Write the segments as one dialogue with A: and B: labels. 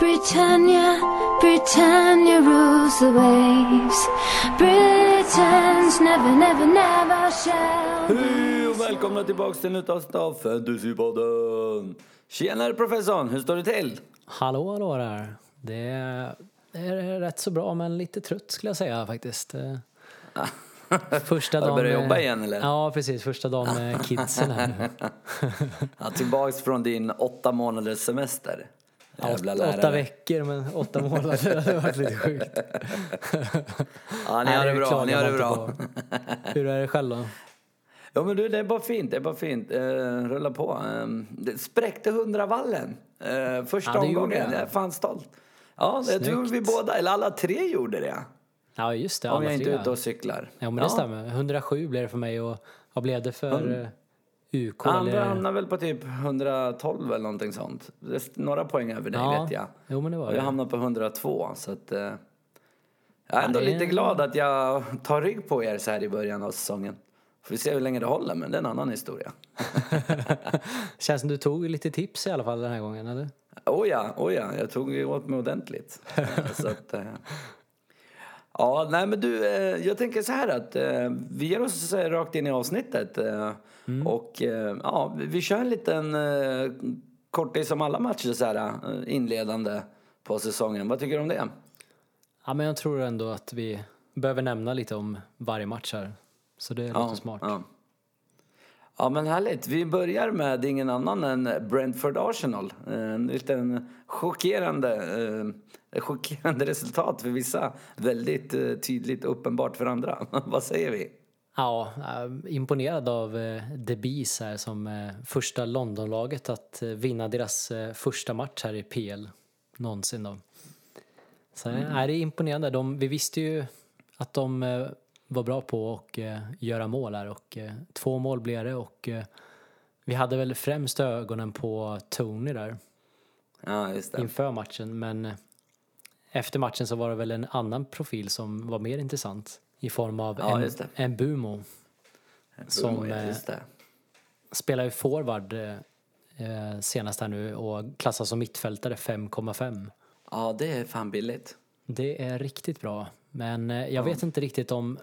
A: Britannia, Britannia rules the waves. Britons never, never, never shall.
B: Hej och välkomna tillbaks till nytt avsnitt av Fantasypodden! Tjenare professorn, hur står det till?
C: Hallå, hallå där. Det är, rätt så bra, men lite trött skulle jag säga faktiskt. Första
B: Har du
C: dagen
B: börjat jobba igen, eller?
C: Ja, precis. Första dagen med kidsen här nu.
B: Ja, tillbaks från din åtta månaders semester.
C: Ja,
B: Jävla
C: åtta,
B: lärare.
C: åtta veckor, men åtta månader. Det har varit lite sjukt.
B: Ja, ni har det bra, ni har det bra.
C: Hur är det själv då?
B: Ja men du, det är bara fint, det är bara fint. Eh, rulla på. Eh, det spräckte hundravallen. Eh, första
C: Ja,
B: omgången, jag är fan stolt. Ja, jag tror vi båda, eller alla tre gjorde det.
C: Ja, just det.
B: Om
C: alla
B: jag inte är
C: tre.
B: ute och cyklar.
C: Ja, men det stämmer. 107 blev det för mig och vad blev det för eh, UK?
B: Andra
C: eller?
B: hamnar väl på typ 112 eller någonting sånt. Några poäng över dig
C: Ja,
B: vet jag.
C: jo, men det var
B: och jag
C: det.
B: hamnar på 102 så att... Eh, jag är ändå
C: är-
B: lite glad att jag tar rygg på er så här i början av säsongen. Får vi se hur länge det håller, men det är en annan historia.
C: Känns som du tog lite tips i alla fall den här gången, eller?
B: Oh ja, oh ja, jag tog ju åt mig ordentligt. Så att, eh, ja, nej men du, eh, jag tänker så här att eh, vi ger oss eh, rakt in i avsnittet. Eh, Och ja, vi- kör en liten kortis som alla matcher så här inledande på säsongen. Vad tycker du om det?
C: Ja, men jag tror ändå att vi behöver nämna lite om varje match här. Så det låter smart.
B: Ja. Ja, men härligt. Vi börjar med ingen annan än Brentford-Arsenal. En liten chockerande, eh, chockerande resultat för vissa. Väldigt eh, tydligt uppenbart för andra. Vad säger vi?
C: Ja, äh, imponerad av eh, The Bees här som eh, första Londonlaget att eh, vinna deras eh, första match här i PL någonsin då. Så mm. är det imponerande. De, vi visste ju att de eh, var bra på att eh, göra mål här och eh, två mål blev det och eh, vi hade väl främst ögonen på Tony där
B: Ja, just det.
C: inför matchen men eh, efter matchen så var det väl en annan profil som var mer intressant i form av
B: Ja,
C: en, en Bumo som
B: ja,
C: eh,
B: just det.
C: spelar ju forward eh, eh, senast här nu och klassas som mittfältare 5,5.
B: Ja, det är fan billigt.
C: Det är riktigt bra, men jag vet inte riktigt om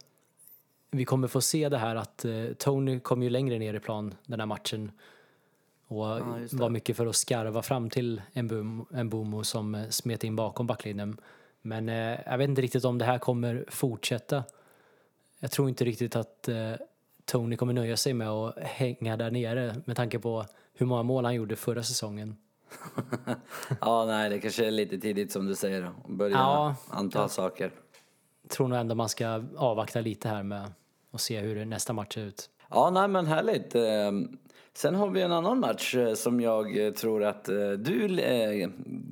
C: vi kommer få se det här att eh, Tony kom ju längre ner i plan den här matchen och
B: det.
C: var mycket för att skarva fram till en, boom, en Bomo som eh, smet in bakom backlinjen. Men eh, jag vet inte riktigt om det här kommer fortsätta. Jag tror inte riktigt att eh, Tony kommer nöja sig med att hänga där nere med tanke på hur många mål han gjorde förra säsongen.
B: Ja, nej, det kanske är lite tidigt som du säger. Att börja
C: Ja.
B: anta saker.
C: tror nog ändå man ska avvakta lite här med och se hur nästa match ser ut.
B: Ja, nej men härligt. Eh, Sen har vi en annan match eh, som jag eh, tror att eh, du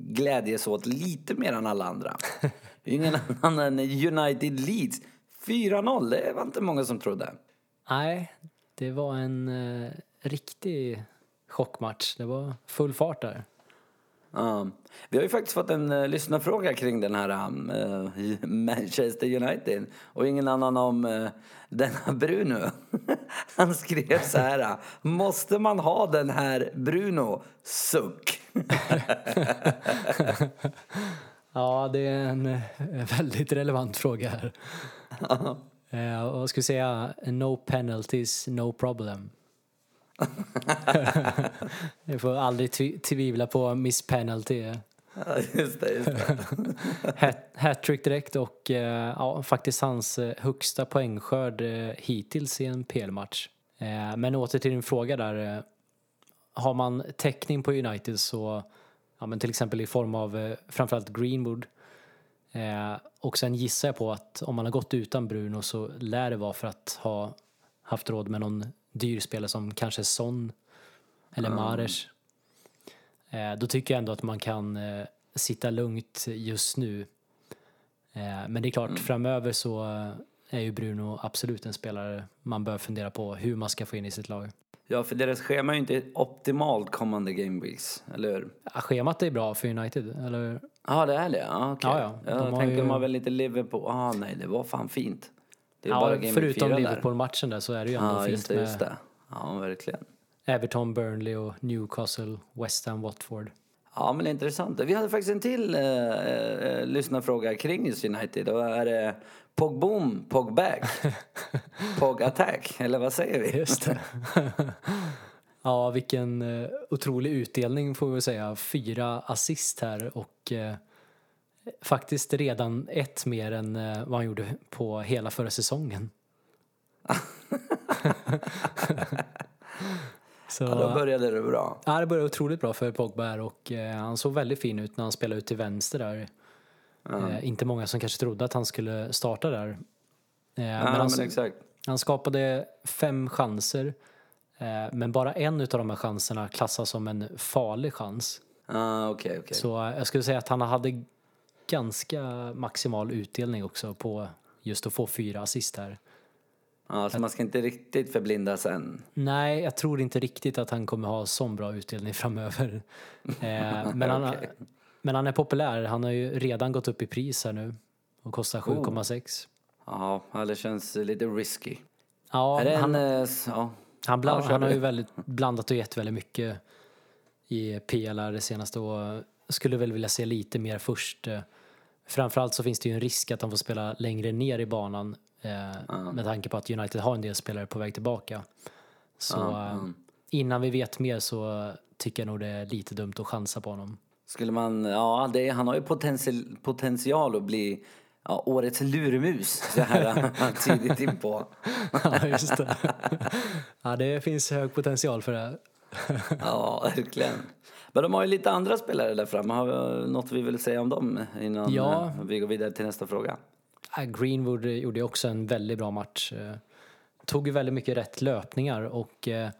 B: glädjes åt lite mer än alla andra. Ingen annan än United Leeds. 4-0, det var inte många som trodde.
C: Nej, det var en riktig chockmatch. Det var full fart där.
B: Ja. vi har ju faktiskt fått en uh, lyssnarfråga kring den här um, eh, Manchester United och ingen annan om uh, denna Bruno. Han skrev så här. Måste man ha den här Bruno? Suck.
C: Ja, det är en väldigt relevant fråga här. Och jag skulle säga no penalties, no problem. Jag får aldrig tvi- tvivla på miss penalty.
B: Just det, just det.
C: Hat- Hattrick direkt och eh, ja, faktiskt hans eh, högsta poängskörd eh, hittills i en PL-match. Men åter till din fråga där. Har man täckning på United så, ja, men till exempel i form av framförallt Greenwood. Och sen gissar jag på att om man har gått utan Bruno så lär det vara för att ha haft råd med någon dyr spelare som kanske Son eller Mahrez. Eh, då tycker jag ändå att man kan eh, sitta lugnt just nu. Eh, men det är klart, framöver så är ju Bruno absolut en spelare man bör fundera på hur man ska få in i sitt lag.
B: Ja, för deras schema är ju inte optimalt kommande game weeks, eller hur?
C: Ja, schemat är bra för United, eller?
B: Ja, det är det? Ja, okej.
C: Ja, ja. De
B: Jag tänkte
C: ju-
B: de har väl lite Liverpool. Ah, nej, det var fan fint.
C: Ja, förutom
B: 4 där.
C: Liverpool-matchen där så är det ju ändå
B: Ja,
C: fint
B: just det,
C: med
B: just det. Ja, verkligen.
C: Everton, Burnley och Newcastle, West Ham, Watford.
B: Ja, men intressant. Vi hade faktiskt en till eh, eh, lyssnarfråga kring just United. Då är det Pogboom, Pogback, Pog-attack, eller vad säger vi?
C: Just det. ja, vilken eh, otrolig utdelning får vi säga. Fyra assist här och eh, faktiskt redan ett mer än eh, vad han gjorde på hela förra säsongen. Så,
B: Ja, då började det bra.
C: Ja, det började otroligt bra för Pogba här och eh, han såg väldigt fin ut när han spelade ut till vänster där. Eh, inte många som kanske trodde att han skulle starta där. Eh,
B: Ja,
C: men
B: men,
C: han,
B: exakt.
C: han skapade fem chanser. Eh, men bara en av de här chanserna klassas som en farlig chans.
B: Ah, okej, okej.
C: Så eh, jag skulle säga att han hade ganska maximal utdelning också på just att få fyra assist här.
B: Ja, så man ska inte riktigt förblindas än.
C: Nej, jag tror inte riktigt att han kommer ha sån bra utdelning framöver. Eh, men, han,
B: Okej.
C: men han är populär. Han har ju redan gått upp i pris här nu och kostar 7,6.
B: Ja, ja, det känns lite risky.
C: Ja, han,
B: en... eh, Ja.
C: han, bland, han har ju väldigt blandat och gett väldigt mycket i PL här det senaste och skulle väl vilja se lite mer först. Eh, Framförallt så finns det ju en risk att han får spela längre ner i banan eh, med tanke på att United har en del spelare på väg tillbaka. Så eh, innan vi vet mer så tycker jag nog det är lite dumt att chansa på honom.
B: Skulle man... Ja, det, han har ju potential, potential att bli ja, årets lurmus så här tidigt in på.
C: ja, just det. ja, det finns hög potential för det.
B: Ja, verkligen. Men de har ju lite andra spelare där framme. Har vi något vi vill säga om dem innan
C: Ja.
B: eh, vi går vidare till nästa fråga?
C: Greenwood gjorde ju också en väldigt bra match. Eh, Tog ju väldigt mycket rätt löpningar och eh,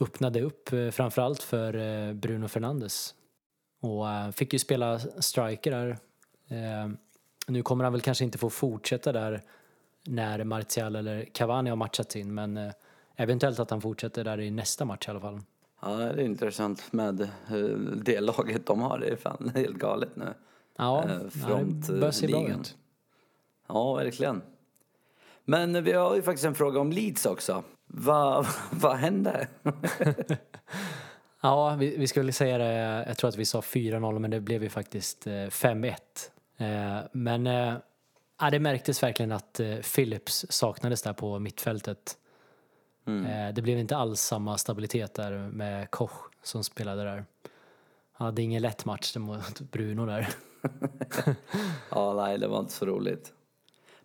C: öppnade upp eh, framförallt för eh, Bruno Fernandes. Och eh, fick ju spela striker där. Eh, Nu kommer han väl kanske inte få fortsätta där när Martial eller Cavani har matchat in men eh, eventuellt att han fortsätter där i nästa match i alla fall.
B: Ja, det är intressant med eh, det laget de har. Det är fan helt galet nu.
C: Ja,
B: Eh,
C: ja det
B: front,
C: börjar se bra
B: ligan.
C: ut.
B: Ja, verkligen. Men vi har ju faktiskt en fråga om Leeds också. Vad vad hände?
C: Ja, vi, vi skulle säga det, jag tror att vi sa 4-0 men det blev ju faktiskt eh, 5-1. Eh, men eh, ja, det märktes verkligen att eh, Phillips saknades där på mittfältet. Eh, det blev inte alls samma stabilitet där med Koch som spelade där. Han hade ingen lätt match mot Bruno där.
B: Ja, nej, det var inte så roligt.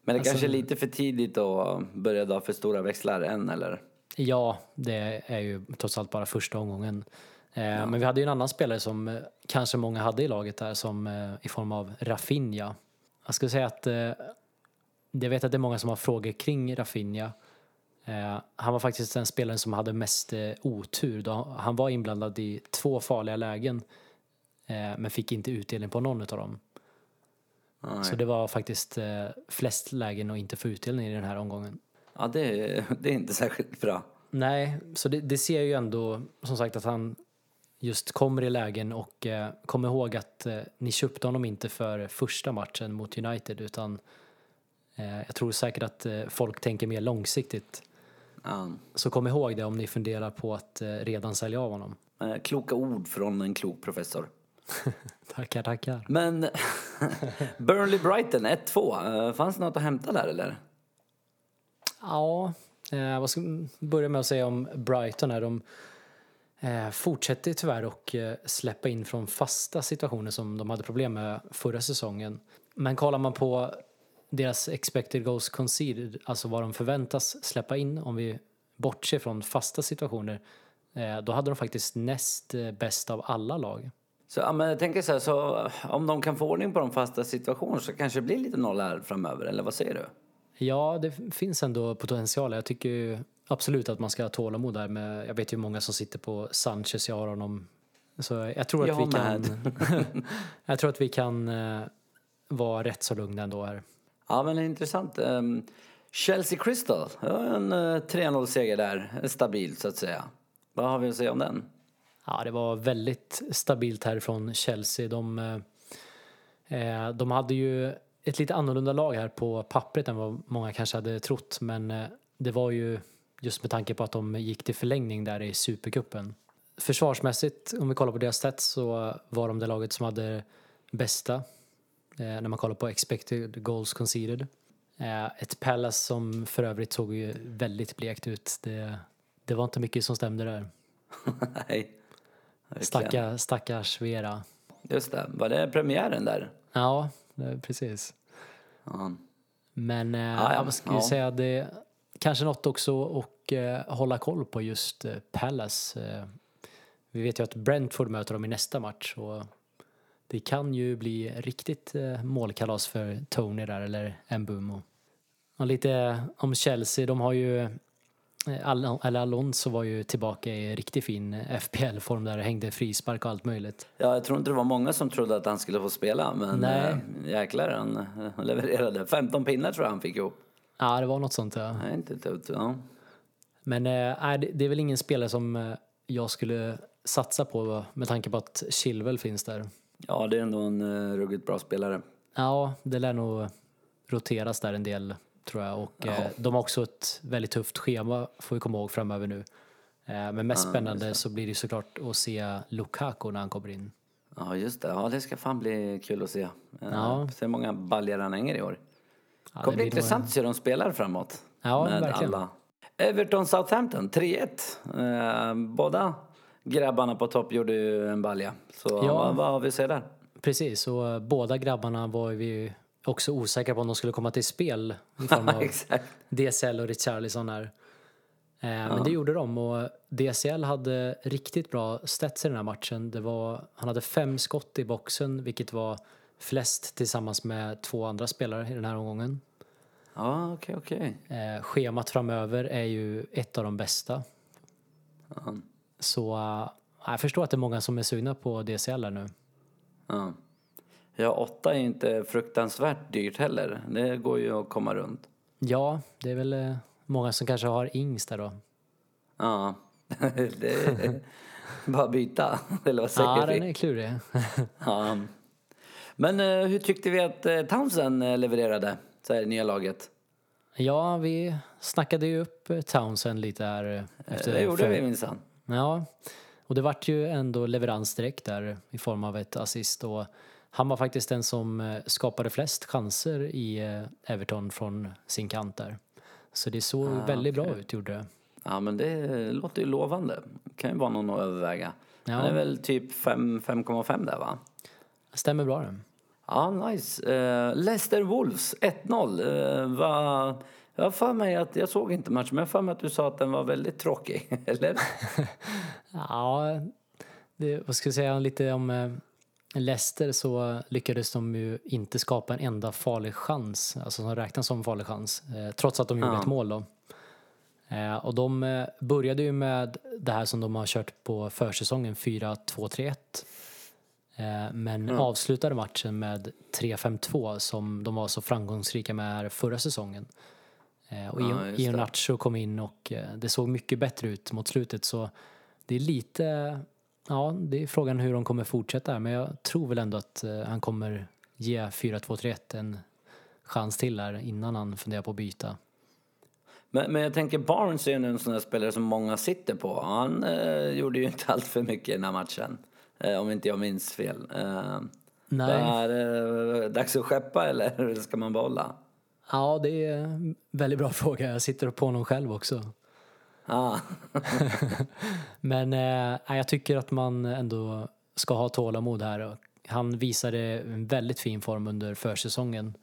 B: Men det
C: Alltså-
B: kanske är lite för tidigt att börja dra för stora växlar än, eller?
C: Ja, det är ju trots allt bara första omgången. Eh, Men vi hade ju en annan spelare som eh, kanske många hade i laget där som i form av Rafinha. Jag skulle säga att jag vet att det är många som har frågor kring Rafinha. Eh, han var faktiskt den spelaren som hade mest eh, otur. Då han var inblandad i två farliga lägen eh, men fick inte utdelning på någon av dem.
B: Nej.
C: Så det var faktiskt flest lägen och inte få utdelning i den här omgången.
B: Ja, det, det är inte särskilt bra.
C: Nej, så det, det ser ju ändå som sagt att han just kommer i lägen och eh, kom ihåg att eh, ni köpte honom inte för första matchen mot United utan eh, jag tror säkert att folk tänker mer långsiktigt.
B: Ja.
C: Så kom ihåg det om ni funderar på att eh, redan sälja av honom.
B: Eh, Kloka ord från en klok professor.
C: Tackar, tackar.
B: Men Burnley-Brighton 1-2. Eh, Fanns det något att hämta där, eller?
C: Ja, vad ska börja med att säga om Brighton här. De fortsätter tyvärr eh, släppa in från fasta situationer som de hade problem med förra säsongen. Men kollar man på deras expected goals conceded, alltså vad de förväntas släppa in om vi bortser från fasta situationer, eh, då hade de faktiskt näst eh, bäst av alla lag.
B: Så, ja, men jag tänker så här, så eh, om de kan få ordning på de fasta situationerna så kanske det blir lite noll här framöver, eller vad säger du?
C: Ja, det finns ändå potential. Jag tycker absolut att man ska ha tålamod där. Med, jag vet ju många som sitter på Sanchez, jag har honom. Så jag tror att
B: Jag
C: vi kan... jag tror att vi kan vara rätt så lugna ändå här.
B: Ja, men intressant. Ehm, Chelsea Crystal, en eh, 3-0-seger där, stabilt så att säga. Vad har vi att säga om den?
C: Ja, det var väldigt stabilt härifrån, Chelsea. De, eh, eh, de hade ju ett lite annorlunda lag här på pappret än vad många kanske hade trott. Men det var ju just med tanke på att de gick till förlängning där i Supercupen. försvarsmässigt, om vi kollar på deras stats, så var de det laget som hade bästa när man kollar på expected goals conceded. Eh, ett Palace som för övrigt såg ju väldigt blekt ut. Det, det var inte mycket som stämde där.
B: Nej.
C: Stacka, stackars Vera.
B: Just det. Var det premiären där?
C: Ja, precis.
B: Ja.
C: Men eh,
B: ja.
C: ska vi
B: Ja.
C: säga, det kanske något också att eh, hålla koll på just eh, Palace. Eh, vi vet ju att Brentford möter dem i nästa match och det kan ju bli riktigt eh, målkalas för Tony där eller Mbumo. Och lite om Chelsea, de har ju eh, Al- eller Alonso var ju tillbaka i riktigt fin FPL-form där det hängde frispark och allt möjligt.
B: Ja, jag tror inte det var många som trodde att han skulle få spela, men
C: Nej.
B: äh, jäklar han eh, levererade. 15 pinnar tror jag han fick ihop.
C: Ja, det var något sånt ja.
B: Nej, inte dumt. Ja.
C: Men eh, nej, det, är väl ingen spelare som eh, jag skulle satsa på med tanke på att Chilwell finns där.
B: Ja, det är ändå en uh, ruggigt bra spelare.
C: Ja, det lär nog roteras där en del tror jag. Och eh, de har också ett väldigt tufft schema får vi komma ihåg framöver nu. Eh, men mest
B: Ja,
C: spännande så blir det såklart att se Lukaku när han kommer in.
B: Ja, just det. Ja, det ska fan bli kul att se.
C: Ja.
B: Ja. Se hur många baljor han hänger i år.
C: Ja,
B: Det kommer bli intressant att se hur de spelar framåt.
C: Ja,
B: med
C: verkligen.
B: alla. Everton Southampton 3-1. Eh, båda grabbarna på topp gjorde ju en balja. Så
C: Ja.
B: vad, vad har vi att se där?
C: Precis, och eh, båda grabbarna var vi också osäkra på om de skulle komma till spel i form av. DCL och Richarlison här. Eh, Men det gjorde de och DCL hade riktigt bra stats i den här matchen. Det var, han hade fem skott i boxen, vilket var flest tillsammans med två andra spelare i den här omgången.
B: Ja, okej, okej.
C: Eh, schemat framöver är ju ett av de bästa.
B: Ja.
C: Så eh, jag förstår att det är många som är sugna på DCL nu.
B: Ja. ja, åtta är inte fruktansvärt dyrt heller. Det går ju att komma runt.
C: Ja, det är väl eh, många som kanske har Ings där då.
B: Ja, det är bara byta. Eller vad säger
C: Ja, den är klurig.
B: Ja. Men eh, hur tyckte vi att eh, Townsend levererade, så här, nya laget?
C: Ja, vi snackade ju upp Townsend lite här. Efter
B: det gjorde
C: för-
B: vi minsann.
C: Ja, och det vart ju ändå leverans direkt där i form av ett assist och han var faktiskt den som eh, skapade flest chanser i eh, Everton från sin kant där. Så det såg
B: Ah,
C: väldigt bra
B: okej.
C: ut gjorde det.
B: Ja, men det låter ju lovande. kan ju vara någon att överväga.
C: Ja.
B: Han är väl typ fem- 5,5 där va?
C: Stämmer bra det.
B: Ja, nice. Uh, Leicester Wolves 1-0. Uh, vad- jag för mig att, jag såg inte matchen, men jag för mig att du sa att den var väldigt tråkig, eller?
C: Ja, det, vad ska jag säga lite om eh, Leicester så lyckades de ju inte skapa en enda farlig chans, alltså som räknas som farlig chans, eh, trots att de gjorde
B: Ja.
C: ett mål då. Eh, och de eh, började ju med det här som de har kört på försäsongen, 4-2-3-1. Eh, men avslutade matchen med 3-5-2 som de var så framgångsrika med förra säsongen. Eh, och
B: Ja,
C: Ion-
B: just det.
C: Iheanacho kom in och eh, det såg mycket bättre ut mot slutet så det är lite, ja det är frågan hur de kommer fortsätta här men jag tror väl ändå att eh, han kommer ge 4-2-3-1 en chans till här innan han funderar på att byta.
B: Men, men jag tänker Barnes är ju en sån där spelare som många sitter på. Han eh, gjorde ju inte allt för mycket i den här matchen. Eh, om inte jag minns fel. Eh,
C: Nej.
B: Det är eh, dags att skeppa eller ska man behålla?
C: Ja, det är en väldigt bra fråga. Jag sitter på honom själv också.
B: Ah.
C: Men eh, jag tycker att man ändå ska ha tålamod här. Han visade en väldigt fin form under försäsongen.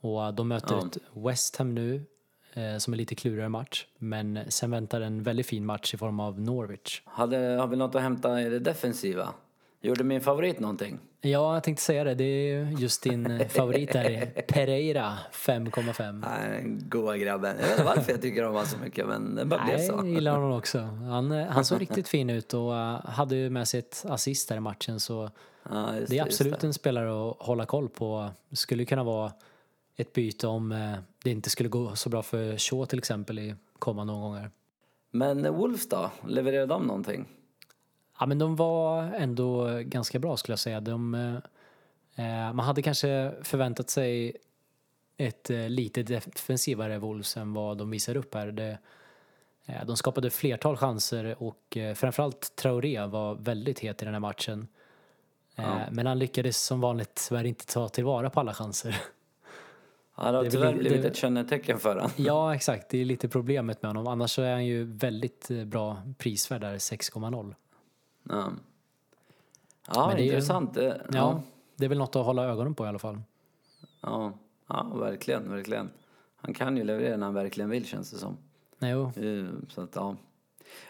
C: Och de möter
B: Ja.
C: ett West Ham nu eh, som är lite klurigare match. Men sen väntar en väldigt fin match i form av Norwich.
B: Hade, har vi något att hämta i det defensiva? Gjorde min favorit någonting?
C: Ja, jag tänkte säga det. Det är ju just din eh, favorit där, Pereira 5,5.
B: Nej, den goa grabben. Jag vet inte varför jag tycker om honom så mycket, men det bara blev så.
C: jag gillar honom också. Han, eh, han såg riktigt fin ut och eh, hade ju med sig ett assist där i matchen så
B: Ja, just
C: det är absolut
B: det.
C: en spelare att hålla koll på. Det skulle kunna vara ett byte om det inte skulle gå så bra för Shaw till exempel i kommande omgångar.
B: Men Wolves då? Levererade de någonting?
C: Ja, men de var ändå ganska bra skulle jag säga. De, eh, eh, man hade kanske förväntat sig ett eh, lite defensivare Wolves än vad de visar upp här. Det, Eh, De skapade flertal chanser och eh, framförallt Traoré var väldigt het i den här matchen. Eh,
B: Ja.
C: Men han lyckades som vanligt tyvärr inte ta tillvara på alla chanser.
B: Ja, det har tyvärr blivit ett kännetecken för honom.
C: Ja, exakt. Det är lite problemet med honom. Annars så är han ju väldigt eh, bra prisvärd där, 6,0.
B: Ja, ja
C: Men det är
B: intressant. Eh,
C: Ja,
B: Ja.
C: det är väl något att hålla ögonen på i alla fall.
B: Ja. ja, verkligen, verkligen. Han kan ju leverera när han verkligen vill känns det som.
C: Nej, jo.
B: Eh, Så att, ja.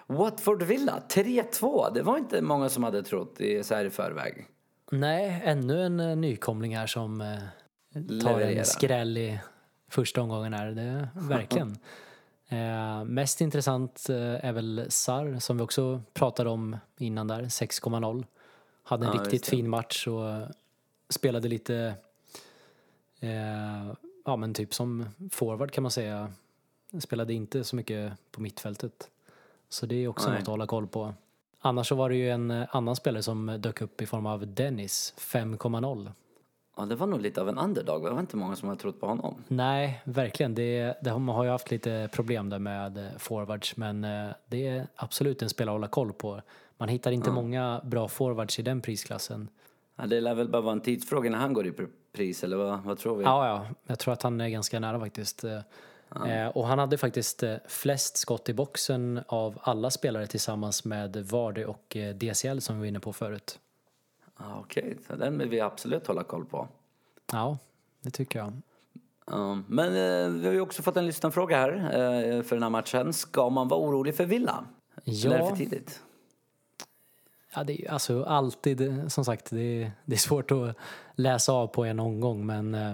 B: Watford Villa, 3-2. Det var inte många som hade trott i, så här i förväg.
C: Nej, ännu en eh, nykomling här som eh, tar
B: Levererar.
C: en skräll i första omgången här. Det, verkligen. eh, mest intressant eh, är väl Sar som vi också pratade om innan där, 6,0. Hade en
B: Ja,
C: riktigt fin match och spelade lite, eh, ja men typ som forward kan man säga. Spelade inte så mycket på mittfältet. Så det är också
B: Nej.
C: något att hålla koll på. Annars så var det ju en eh, annan spelare som dök upp i form av Dennis, 5,0.
B: Ja, det var nog lite av en underdog. Det var inte många som hade trott på honom.
C: Nej, verkligen. Det, det har, man har ju haft lite problem där med eh, forwards, men eh, det är absolut en spelare att hålla koll på. Man hittar inte många bra forwards i den prisklassen.
B: Ja, det lär väl bara vara en tidsfråga när han går i pr- pris, eller vad, vad tror vi?
C: Ja, ja, jag tror att han är ganska nära faktiskt. Eh, och han hade faktiskt flest skott i boxen av alla spelare tillsammans med Vardy och DCL som vi var inne på förut.
B: Ja, Okej, så den vill vi absolut hålla koll på.
C: Ja, det tycker jag.
B: Ja, men eh, vi har ju också fått en lyssnarfråga här eh, för den här matchen. Ska man vara orolig för Villa? Eller är det
C: Ja.
B: för tidigt?
C: Ja, det är alltså alltid, som sagt, det är, det är svårt att läsa av på en omgång men eh,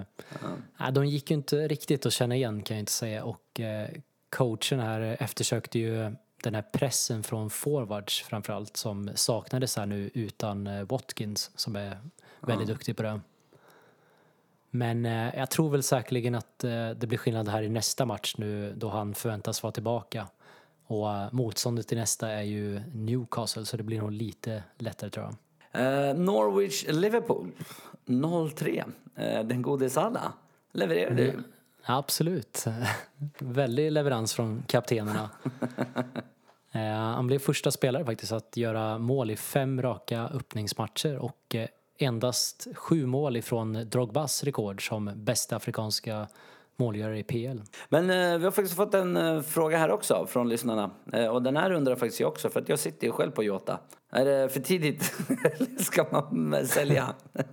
C: ja, de gick ju inte riktigt att känna igen kan jag inte säga och eh, coachen här eftersökte ju den här pressen från forwards framförallt som saknades här nu utan eh, Watkins som är väldigt duktig på det. Men eh, jag tror väl säkerligen att eh, det blir skillnad här i nästa match nu då han förväntas vara tillbaka. Och eh, motståndet till nästa är ju Newcastle så det blir nog lite lättare tror jag.
B: Eh, Norwich-Liverpool 0-3. Eh, den gode Salah levererade ju.
C: Absolut. Väldig leverans från kaptenerna. Eh, han blev första spelare faktiskt att göra mål i fem raka öppningsmatcher och eh, endast sju mål ifrån Drogbas rekord som bästa afrikanska målgörare i PL.
B: Men eh, vi har faktiskt fått en eh, fråga här också från lyssnarna. Eh, och den här undrar faktiskt jag också, för att jag sitter ju själv på Jota. Är det för tidigt? Eller ska man sälja?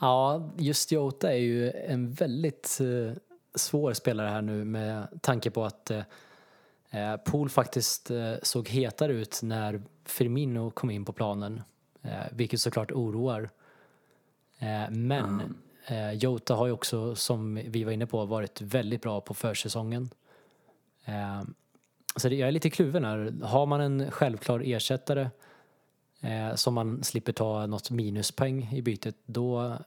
C: Ja, just Jota är ju en väldigt eh, svår spelare här nu med tanke på att eh, Pool faktiskt eh, såg hetare ut när Firmino kom in på planen, eh, vilket såklart oroar. Eh, men eh, Jota har ju också, som vi var inne på, varit väldigt bra på försäsongen. Eh, så det, jag är lite kluven här. Har man en självklar ersättare som man slipper ta något minuspoäng i bytet, då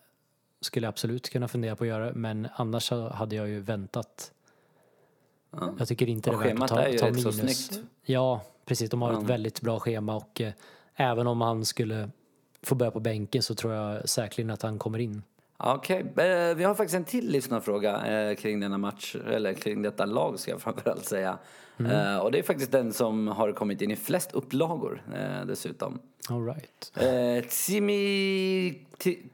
C: skulle jag absolut kunna fundera på att göra. Men annars hade jag ju väntat. Jag tycker inte det
B: Och
C: är värt att ta,
B: är ju
C: ta
B: rätt så
C: minus.
B: snyggt.
C: Ja, precis. De har ett väldigt bra schema och eh, även om han skulle få börja på bänken så tror jag säkerligen att han kommer in.
B: Okej, eh, vi har faktiskt en till lyssnarfråga eh, kring denna match, eller kring detta lag ska jag framförallt säga. Eh, och det är faktiskt den som har kommit in i flest upplagor eh, dessutom.
C: All right.
B: Eh, Tsimi,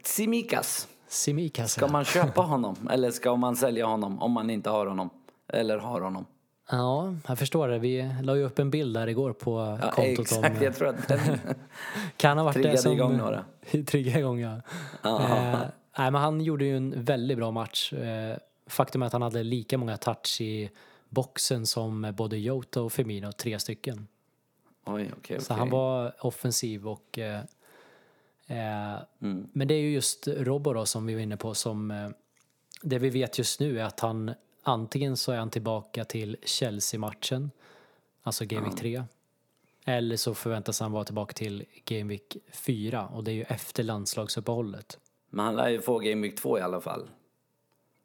B: Tsimikas.
C: Simikas.
B: Ska man köpa honom eller ska man sälja honom om man inte har honom? Eller har honom?
C: Ja, jag förstår det. Vi la ju upp en bild där igår på
B: Ja,
C: kontot
B: exakt,
C: om...
B: jag tror att den...
C: Kan ha varit
B: Triggade
C: det som...
B: igång några.
C: Trigga igång, ja. Eh, nej, men han gjorde ju en väldigt bra match. Eh, faktum är att han hade lika många touch i boxen som både Jota och Firmino, tre stycken.
B: Oj, okej,
C: Så
B: okej.
C: han var offensiv och... Eh, eh,
B: Mm.
C: Men det är ju just Robbo då, som vi var inne på som... Eh, det vi vet just nu är att han antingen så är han tillbaka till Chelsea-matchen, alltså Game Week 3. Eller så förväntas han vara tillbaka till Game Week 4 och det är ju efter landslagsuppehållet.
B: Men han lär ju få Game Week 2 i alla fall.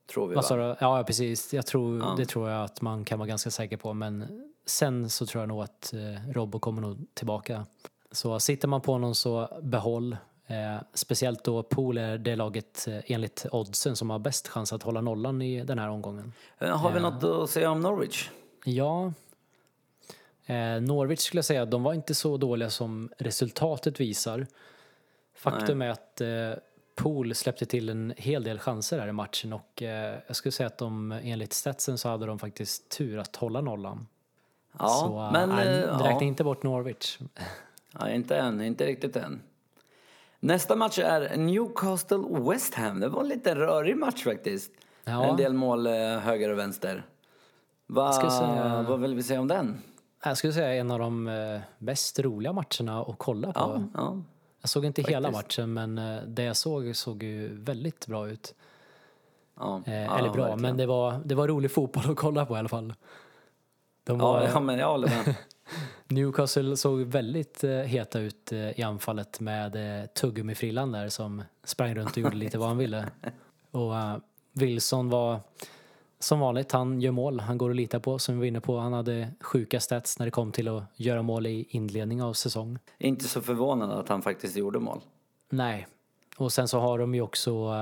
B: Tror vi va?
C: du? Ja, ja, precis. Jag tror, Det tror jag att man kan vara ganska säker på. Men sen så tror jag nog att eh, Robbo kommer nog tillbaka. Så sitter man på honom så behåll. Eh, speciellt då Pool är det laget eh, enligt oddsen som har bäst chans att hålla nollan i den här omgången.
B: Eh, Har vi något att säga om Norwich?
C: Ja, Eh, Norwich skulle jag säga, de var inte så dåliga som resultatet visar. Faktum är att eh, Pool släppte till en hel del chanser här i matchen och eh, jag skulle säga att de enligt statsen så hade de faktiskt tur att hålla nollan.
B: Ja,
C: så eh,
B: men...
C: nej,
B: eh,
C: räkna
B: ja.
C: inte bort Norwich.
B: Ja, inte än, inte riktigt än. Nästa match är Newcastle West Ham. Det var en lite rörig match faktiskt.
C: Ja.
B: En del mål eh, höger och vänster. Va,
C: säga-
B: Vad vill vi säga om den?
C: Jag skulle säga en av de eh, mest roliga matcherna att kolla på.
B: Ja, ja.
C: Jag såg inte hela matchen men eh, det jag såg såg ju väldigt bra ut.
B: ja,
C: eller bra,
B: verkligen.
C: men det var, det var rolig fotboll att kolla på i alla fall. De
B: Ja,
C: var,
B: ja, men jag håller med.
C: Newcastle såg väldigt eh, heta ut eh, i anfallet med eh, tuggummifrillan där som sprang runt och gjorde lite vad han ville. Och Wilson var som vanligt, han gör mål, han går att lita på som vi var inne på. Han hade sjuka stats när det kom till att göra mål i inledning av säsong.
B: Inte så förvånad att han faktiskt gjorde mål.
C: Nej. Och sen så har de ju också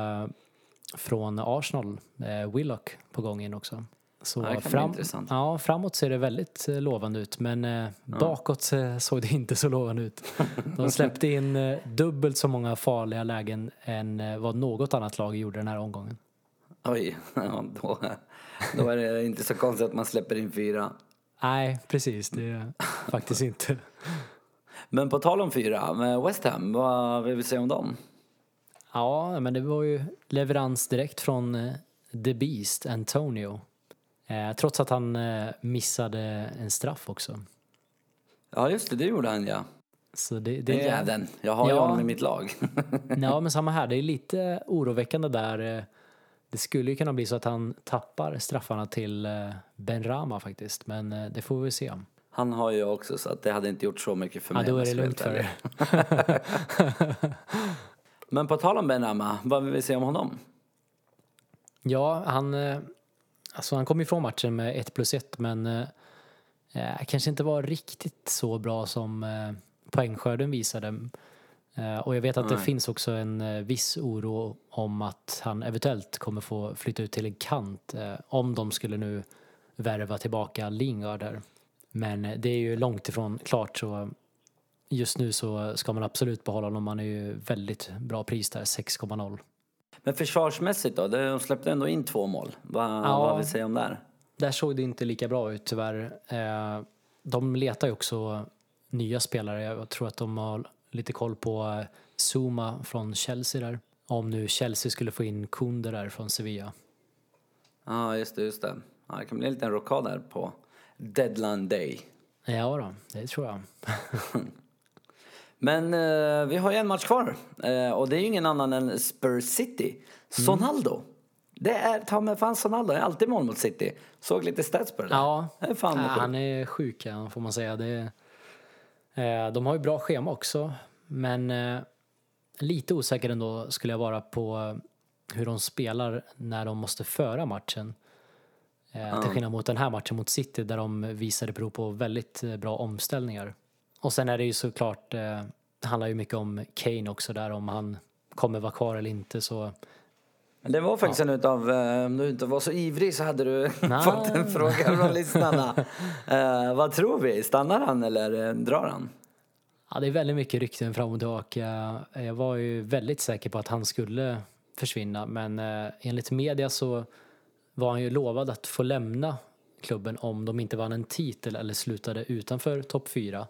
C: från Arsenal, eh, Willock på gång in också. Så
B: Ja, intressant.
C: Ja, framåt ser det väldigt eh, lovande ut men eh, bakåt eh, såg det inte så lovande ut. De släppte in eh, dubbelt så många farliga lägen än vad något annat lag gjorde den här omgången.
B: Oj, ja, då, då är det inte så konstigt att man släpper in fyra.
C: Nej, precis. Det är faktiskt inte.
B: Men på tal om fyra, med West Ham, vad vill vi säga om dem?
C: Ja, men det var ju leverans direkt från The Beast, Antonio. Eh, trots att han eh, missade en straff också.
B: Ja, just det, det gjorde han ja.
C: Så det,
B: Den
C: det,
B: jäveln. Jag har ju
C: Ja.
B: honom i mitt lag.
C: Ja, men samma här. Det är lite oroväckande där. eh, Det skulle ju kunna bli så att han tappar straffarna till Ben Rama faktiskt, men det får vi se.
B: Han har ju också så att det hade inte gjort så mycket för
C: Ja,
B: mig.
C: då
B: om
C: är det lugnt för er.
B: Men på tal om Benrahma, vad vill vi säga om honom?
C: Ja, han, alltså han kom ifrån matchen med 1 plus 1, men eh, eh, kanske inte var riktigt så bra som eh, poängskörden visade. Eh, och jag vet att det
B: Nej.
C: finns också en eh, viss oro om att han eventuellt kommer få flytta ut till en kant eh, om de skulle nu värva tillbaka Lingard där. Men eh, det är ju långt ifrån klart så just nu så ska man absolut behålla honom. Han är ju väldigt bra pris där, 6,0.
B: Men försvarsmässigt då? De släppte ändå in två mål. Vad,
C: Ja.
B: vad vill vi säga om där?
C: Där såg det inte lika bra ut tyvärr. Eh, de letar ju också nya spelare. Jag tror att de har lite koll på eh, Zuma från Chelsea där. Om nu Chelsea skulle få in Kunde där från Sevilla.
B: Ja, just det, just det. Ja, det kan bli en liten rockad där på deadline day.
C: Ja då, det tror jag.
B: Men eh, vi har ju en match kvar. Eh, och det är ju ingen annan än Spurs City. Sonaldo. Det är ta mig fan Sonaldo. Han är alltid mål mot City. Såg lite stats på det där.
C: Ja,
B: Det är fan
C: ja,
B: sjukt.
C: han är sjuk ja, får man säga. Det, eh, de har ju bra schema också. Men eh, lite osäker ändå skulle jag vara på eh, hur de spelar när de måste föra matchen. Eh, Till skillnad mot den här matchen mot City där de visade prov på väldigt eh, bra omställningar. Och sen är det ju såklart, eh, det handlar ju mycket om Kane också där om han kommer vara kvar eller inte så
B: Men Det var faktiskt en utav, eh, om du inte var så ivrig så hade du fått en fråga från lyssnarna. Eh, vad tror vi? Stannar han eller drar han?
C: Ja, det är väldigt mycket rykten fram och tillbaka. Jag var ju väldigt säker på att han skulle försvinna men enligt media så var han ju lovad att få lämna klubben om de inte vann en titel eller slutade utanför topp fyra.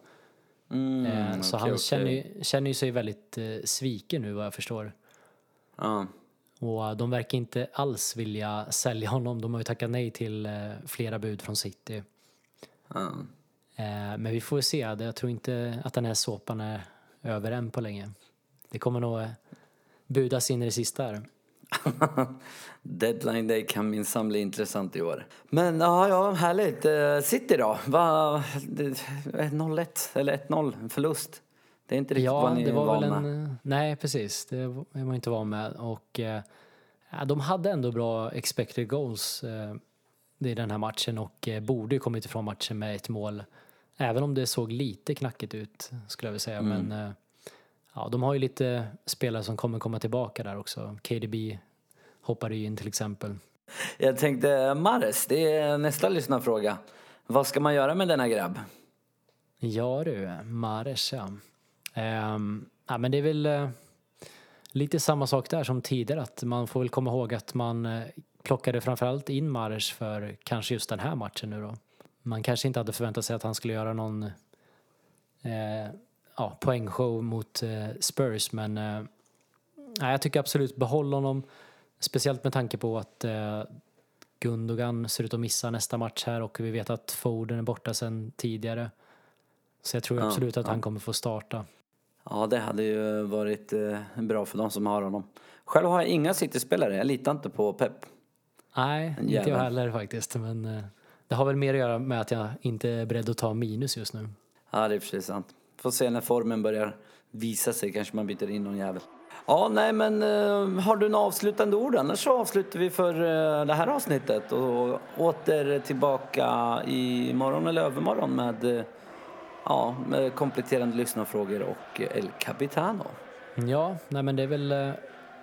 B: Mm,
C: Eh, så han
B: okej.
C: känner, ju, känner ju sig väldigt eh, sviken nu vad jag förstår.
B: Ja.
C: Och eh, de verkar inte alls vilja sälja honom. De har ju tackat nej till eh, flera bud från City.
B: Ja.
C: Eh, men vi får se. Jag tror inte att den här såpan är över än på länge. Det kommer nog budas in i det sista här.
B: Deadline day kan minsann bli intressant i år. Men ja, ja härligt. Eh, City då? Va, det- 0-1 eller 1-0, en förlust. Det är inte riktigt
C: Ja,
B: vad ni
C: det
B: är
C: var väl
B: vana med.
C: en... Nej, precis. Det är man inte van med. Och eh, ja, de hade ändå bra expected goals eh, i den här matchen och eh, borde ju kommit ifrån matchen med ett mål. Även om det såg lite knackigt ut, skulle jag vilja säga.
B: Mm.
C: Men eh, ja, de har ju lite spelare som kommer komma tillbaka där också. KDB hoppade ju in till exempel.
B: Jag tänkte, Mares, det är nästa lyssnarfråga. Vad ska man göra med denna grabb?
C: Ja du, Mares ja. Ehm, ja men det är väl eh, lite samma sak där som tidigare att man får väl komma ihåg att man eh, plockade framförallt in Mares för kanske just den här matchen nu då. Man kanske inte hade förväntat sig att han skulle göra någon eh, ja, poängshow mot eh, Spurs men eh, ja, jag tycker absolut behåll honom. Speciellt med tanke på att eh, Gundogan ser ut att missa nästa match här och vi vet att Foden är borta sedan tidigare. Så jag tror
B: Ja,
C: absolut att
B: ja.
C: han kommer få starta.
B: Ja, det hade ju varit bra för de som har honom. Själv har jag inga City-spelare, jag litar inte på Pep.
C: Nej, inte jag heller faktiskt. Men det har väl mer att göra med att jag inte är beredd att ta minus just nu.
B: Ja, det är precis sant. Får se när formen börjar visa sig, kanske man byter in någon jävel. Ja, nej men uh, har du några avslutande ord? Annars så avslutar vi för uh, det här avsnittet och åter tillbaka i morgon eller övermorgon med, uh, ja, med kompletterande lyssnarfrågor och El Capitano.
C: Ja, nej men det är väl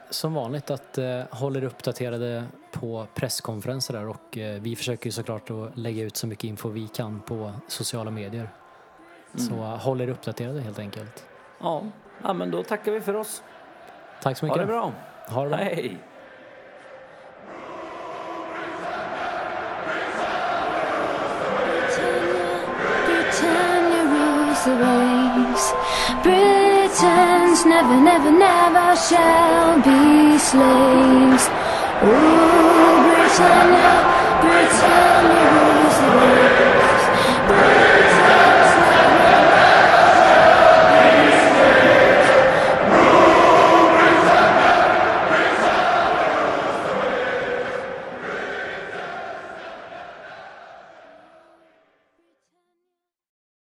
C: som vanligt att eh, hålla er uppdaterade på presskonferenser där och eh, vi försöker ju såklart att lägga ut så mycket info vi kan på sociala medier. Så eh, håll er uppdaterade helt enkelt.
B: Ja, ja, men då tackar vi för oss.
C: Tack så
B: Ha
C: mycket.
B: det bra.
C: Ha det bra.
B: Hej!
A: Britons never, never, never shall be slaves. Oh, Britannia, Britannia rules the waves.